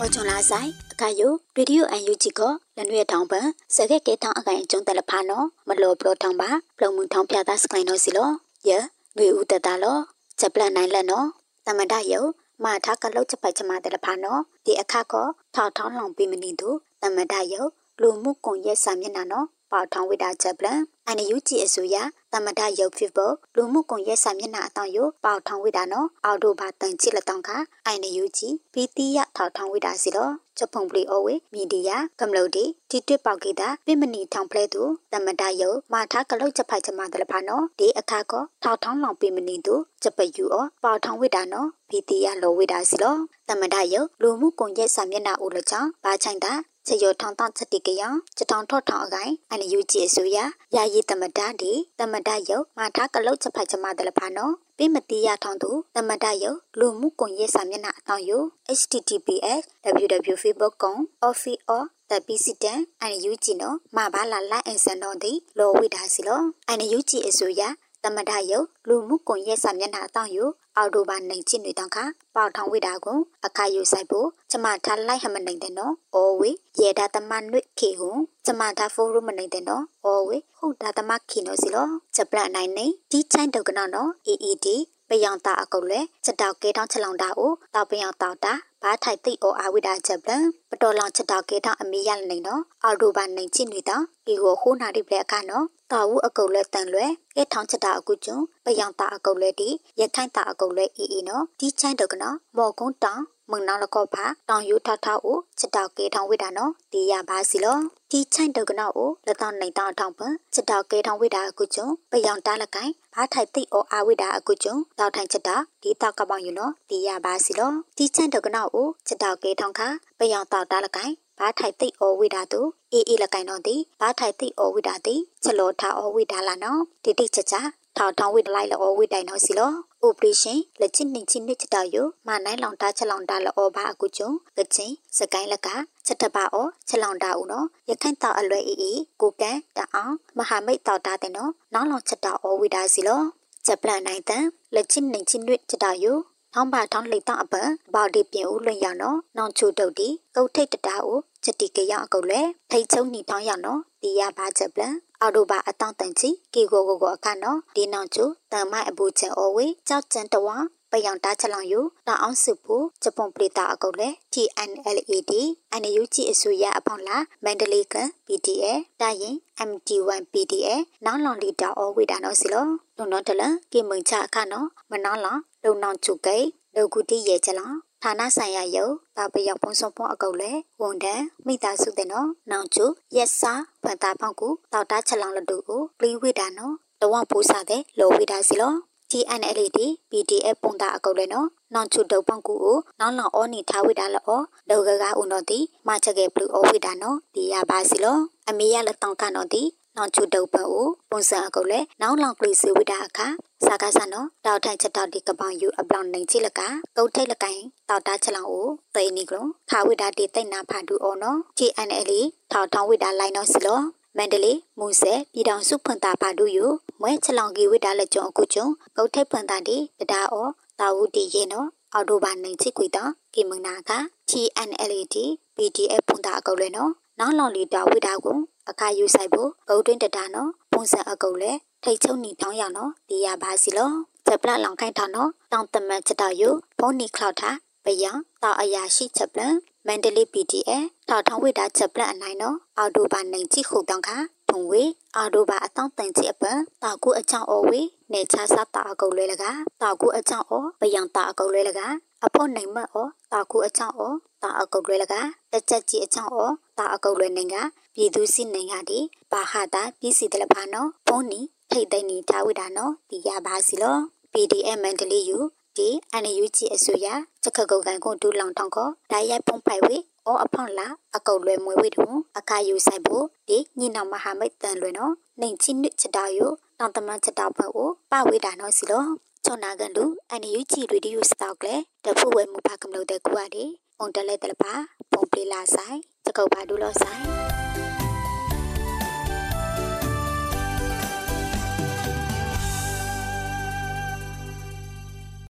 အော်ချွန်လာဆိုင်အခါယိုရေဒီယိုအန်ယူဂျီကလနွေထောင်ပန်စကက်ကဲထောင်အကိုင်ကျုံတယ်လဖာနော်မလောပလောထောင်ပါပလုံမှုထောင်ပြတာစကိုင်းနော်စီလောယနွေဦးတတလောချက်ပလန်နိုင်လက်နော်တမဒယုမာထားကလောက်ချက်ပိုက်ချမတယ်လဖာနော်ဒီအခါကထောက်ထောင်းလောင်ပြီးမနေသူတမဒယုလူမှုကွန်ရက်စာမျက်နှာနော်ပေါထောင်ဝိတာချက်ပလန်အန်ယူဂျီအစိုးရ တမဒရုပ်ဖြစ်ဖို့လူမှုကွန်ရက်စာမျက်နှာအတောင်ယပေါထောင်ဝိတာနော်အော်တိုဘာတန်ချစ်လက်တောင်ကအန်ယူဂျီပီတီယထောက်ထောင်ဝိတာစီတော့ချက်ဖုံပလီအဝေမီဒီယာကမ္လုတ်ဒီတီတွပေါကေတာပြမနီထောင်ဖလဲသူတမဒရုပ်မာထားကလုတ်ချက်ဖိုက်ချမတယ်လဖာနော်ဒီအခါကထောက်ထောင်းလောင်ပြမနီသူချက်ပယူအောပေါထောင်ဝိတာနော်ပီတီယလောဝိတာစီတော့တမဒရုပ်လူမှုကွန်ရက်စာမျက်နှာဦးလချောင်းဘာချိုင်တာ ချေရထောင်းတောင်းချက်တိကယချတောင်းထော့ထောင်းအကိုင်အန်ယူဂျီအစိုးရယာယီတမဒဒီတမဒယုတ်မာထားကလုတ်ချက်ဖိုက်ချမတယ်လဖာနော်ပိမတိယထောင်းသူတမဒယုတ်လူမှုကွန်ရက်စာမျက်နှာအတောင်ယ https www.facebook.com office of the president and UG နော်မဘာလာလိုက်အန်စန်တော့ဒီလောဝိဒါစီလောအန် UG အစိုးရ တမဒယုတ်လူမှုကွန်ရက်စာမျက်နှာအတောင်ယအော်တိုဘာနိုင်ချစ်နေတောင်ခပေါထောင်ဝိတာကိုအခါယူဆိုင်ဖို့ကျမထားလိုက်ဟမနိုင်တဲ့နော်။အော်ဝေရေဒါတမနွိခေကိုကျမထားဖိုးရမနိုင်တဲ့နော်။အော်ဝေဟုတ်ဒါတမခိနော်စီလော။ချက်ပလနိုင်နေဒီချိုင်းတုတ်ကနော်နော် AED ပယောင်တာအကုတ်လေချက်တောက်ကဲတောင်းချက်လောင်တာကိုတောက်ပယောင်တောက်တာဘာထိုက်သိအောအာဝိဒါချက်ပလပတော်လောင်ချက်တောက်ကဲတောင်းအမေရနေနော်အော်တိုဘာနိုင်ချစ်နေတော့ဒီကိုဟိုးနာဒီပလက်အခါနော် တာဝူအကုတ်လဲတန်လွဲကဲထောင်းချက်တာအကုကျွန်းပယောင်တာအကုတ်လဲဒီရခိုင်တာအကုတ်လဲအီအီနော်ဒီချိုင်းတုတ်ကနော်မော်ကုန်းတောင်မုံနောင်လကောဖာတောင်ယူထထအိုချက်တောက်ကဲထောင်ဝိတာနော်တီးရပါစီလောဒီချိုင်တုတ်ကနော်အိုလက်တောင်နိုင်တောင်ထောင်ပန်ချက်တောက်ကဲထောင်ဝိတာအခုကျုံပယောင်တားလကိုင်ဘာထိုက်သိအောအာဝိတာအခုကျုံတောက်ထိုင်ချက်တာဒီတောက်ကပောင်ယူနော်တီးရပါစီလောဒီချိုင်တုတ်ကနော်အိုချက်တောက်ကဲထောင်ခါပယောင်တောက်တားလကိုင် ဘာထိုက်သိအောဝိတာတူအေးအေးလကိုင်တော့ဒီဘာထိုက်သိအောဝိတာတိချက်လောထားအောဝိတာလာနော်ဒီတိချက်ချာထောင်ထောင်ဝိတလိုက်လောဝိတိုင်နော်စီလော operation လက်ချစ်နေချင်းနေချတာယမနိုင်လောင်တာချက်လောင်တာလောဘာအကူကျုံကချင်းစကိုင်းလက်ကချက်တပါအောချက်လောင်တာဦးနော်ရခိုင်တောက်အလွယ်အေးအေးကိုကန်တအောင်မဟာမိတ်တောက်တာတဲ့နော်နောက်လောင်ချက်တာအောဝိတာစီလောချက်ပလန်နိုင်တန်လက်ချစ်နေချင်းနေချတာယ ထောင်းပါထောင်းလိတ်တော့အပန်ဘော်ဒီပြင်ဦးလွင်ရနော်နောင်ချိုတုတ်ဒီကုတ်ထိတ်တတာဦးချက်တီကရအကုတ်လေထိတ်ချုံနီထောင်းရနော်တီရပါချက်ပလန်အော်တိုဘာအတောင့်တန်ချီကီကိုကိုကိုအခါနော်ဒီနောက်ကျတန်မိုက်အပူချင်အော်ဝေကြောက်ကျန်တဝ ပယောင်တာချလောင်ယူတောင်အောင်စုပူဂျပန်ပရိတာအကုတ်လေ TNLAD NUG အစိုးရအဖောင်းလာမန္တလေးက PTA တာရင် MT1 PTA နောင်လောင်လီတာအော်ဝေတာနော်စီလောလုံတော့တလကေမုံချအခါနော်မနောင်းလောင်လုံနောင်ချုကေလောကူတီရဲ့ချလောင်ဌာနဆိုင်ရာယုတ်တာပယောက်ပုံစုံပွန်အကုတ်လေဝန်တန်မိသားစုတဲ့နော်နောင်ချုရက်စာဖန်တာပေါက်ကူတောက်တာချက်လောင်လတူကိုပလီဝိတာနော်တဝပူစားတဲ့လောဝိတာစီလော TNLD PDF ပုံတာအကုတ်လေနော်နောင်ချုတုတ်ပေါက်ကူကိုနောင်လောင်အောနီထားဝိတာလောလောကကဦးနော်တီမချက်ကေဘလူးအောဝိတာနော်ဒီရပါစီလောအမေရလက်တောင်ကနော်တီနောင်ချုတုတ်ပအိုပုံစံအကုတ်လေနောင်လောင်ကလေးစီဝိတာအခါစာကစားနော်တောက်ထိုင်ချက်တောက်ဒီကပောင်ယူအပလောင်နိုင်ချိလကကုတ်ထိတ်လကိုင်တောက်တာချက်လောင်ကိုသိနေကလုံးခါဝိတာတီတိတ်နာဖာဒူအောနော် GNL ထောက်ထောင်းဝိတာလိုက်နော်စီလောမန္တလေးမူဆယ်ပြည်တော်စုဖွန်တာပါတူယူ မွဲချလောင်ကီဝိတာလက်ကျုံအခုကျုံကုတ်ထိတ်ဖွန်တာတီတဒါအောတာဝူတီရေနော်အော်တိုဘာနိုင်ချိကွေတာကီမနာက TNLD PDF ဖွန်တာအကုတ်လဲနော်နောက်လောင်လီတာဝိတာကိုအခါယူဆိုင်ဖို့ဂုတ်တွင်းတတာနော်ပုံစံအကုတ်လဲထိတ်ချုံနီတောင်းရနော်ဒီရပါစီလောချက်ပလလောင်ခိုင်ထောင်းနော်တောင်းတမန်ချက်တော်ယူဖုန်နီခလောက်တာပယံတောက်အရာရှိချက်ပလမန္တလေး PTA ထောက်ထောင်းဝိတာချက်ပလအနိုင်နော်အော်တိုဘာနိုင်ကြည့်ခုတောင်းခါ ထုံဝေအော်တိုဘာအတောင်းတန်ချစ်အပန်တောက်ကူအချောင်းအော်ဝေနေချစားတာအကုတ်လဲလကတောက်ကူအချောင်းအော်ပယံတာအကုတ်လဲလကအဖို့နိုင်မအော်တောက်ကူအချောင်းအော်တာအကုတ်လဲလကတချက်ကြီးအချောင်းအော်တာအကုတ်လဲနိုင်ကပြည်သူစစ်နိုင်ကဒီဘာဟာတာပြည်စီတလဖာနော်ဖုန်နီထိတ်သိမ့်နေထားဝိတာနော်ဒီရပါစီလော PDF မန္တလေးယူ ဒီအန်ယူဂျီအစိုးရချက်ခကုတ်ကန်ကိုဒူလောင်ထောင်းကိုဓာတ်ရိုက်ဖုံးဖိုက်ဝေအောအဖောင်းလာအကုတ်လွယ်မွေဝေတူအခါယူဆိုင်ဖို့ဒီညီနောင်မဟာမိတ်တန်လွယ်နော်နှိမ်ချင်းနစ်ချက်တော်ယူတောင်တမန်ချက်တော်ဘက်ကိုပဝေတာနော်စီလောချောနာကန်လူအန်ယူဂျီရေဒီယိုစတောက်လေတဖူဝဲမူဖာကမလို့တဲ့ကွာဒီအုံတလဲတလပါပုံပလီလာဆိုင်ချက်ကုတ်ပါဒူလောဆိုင်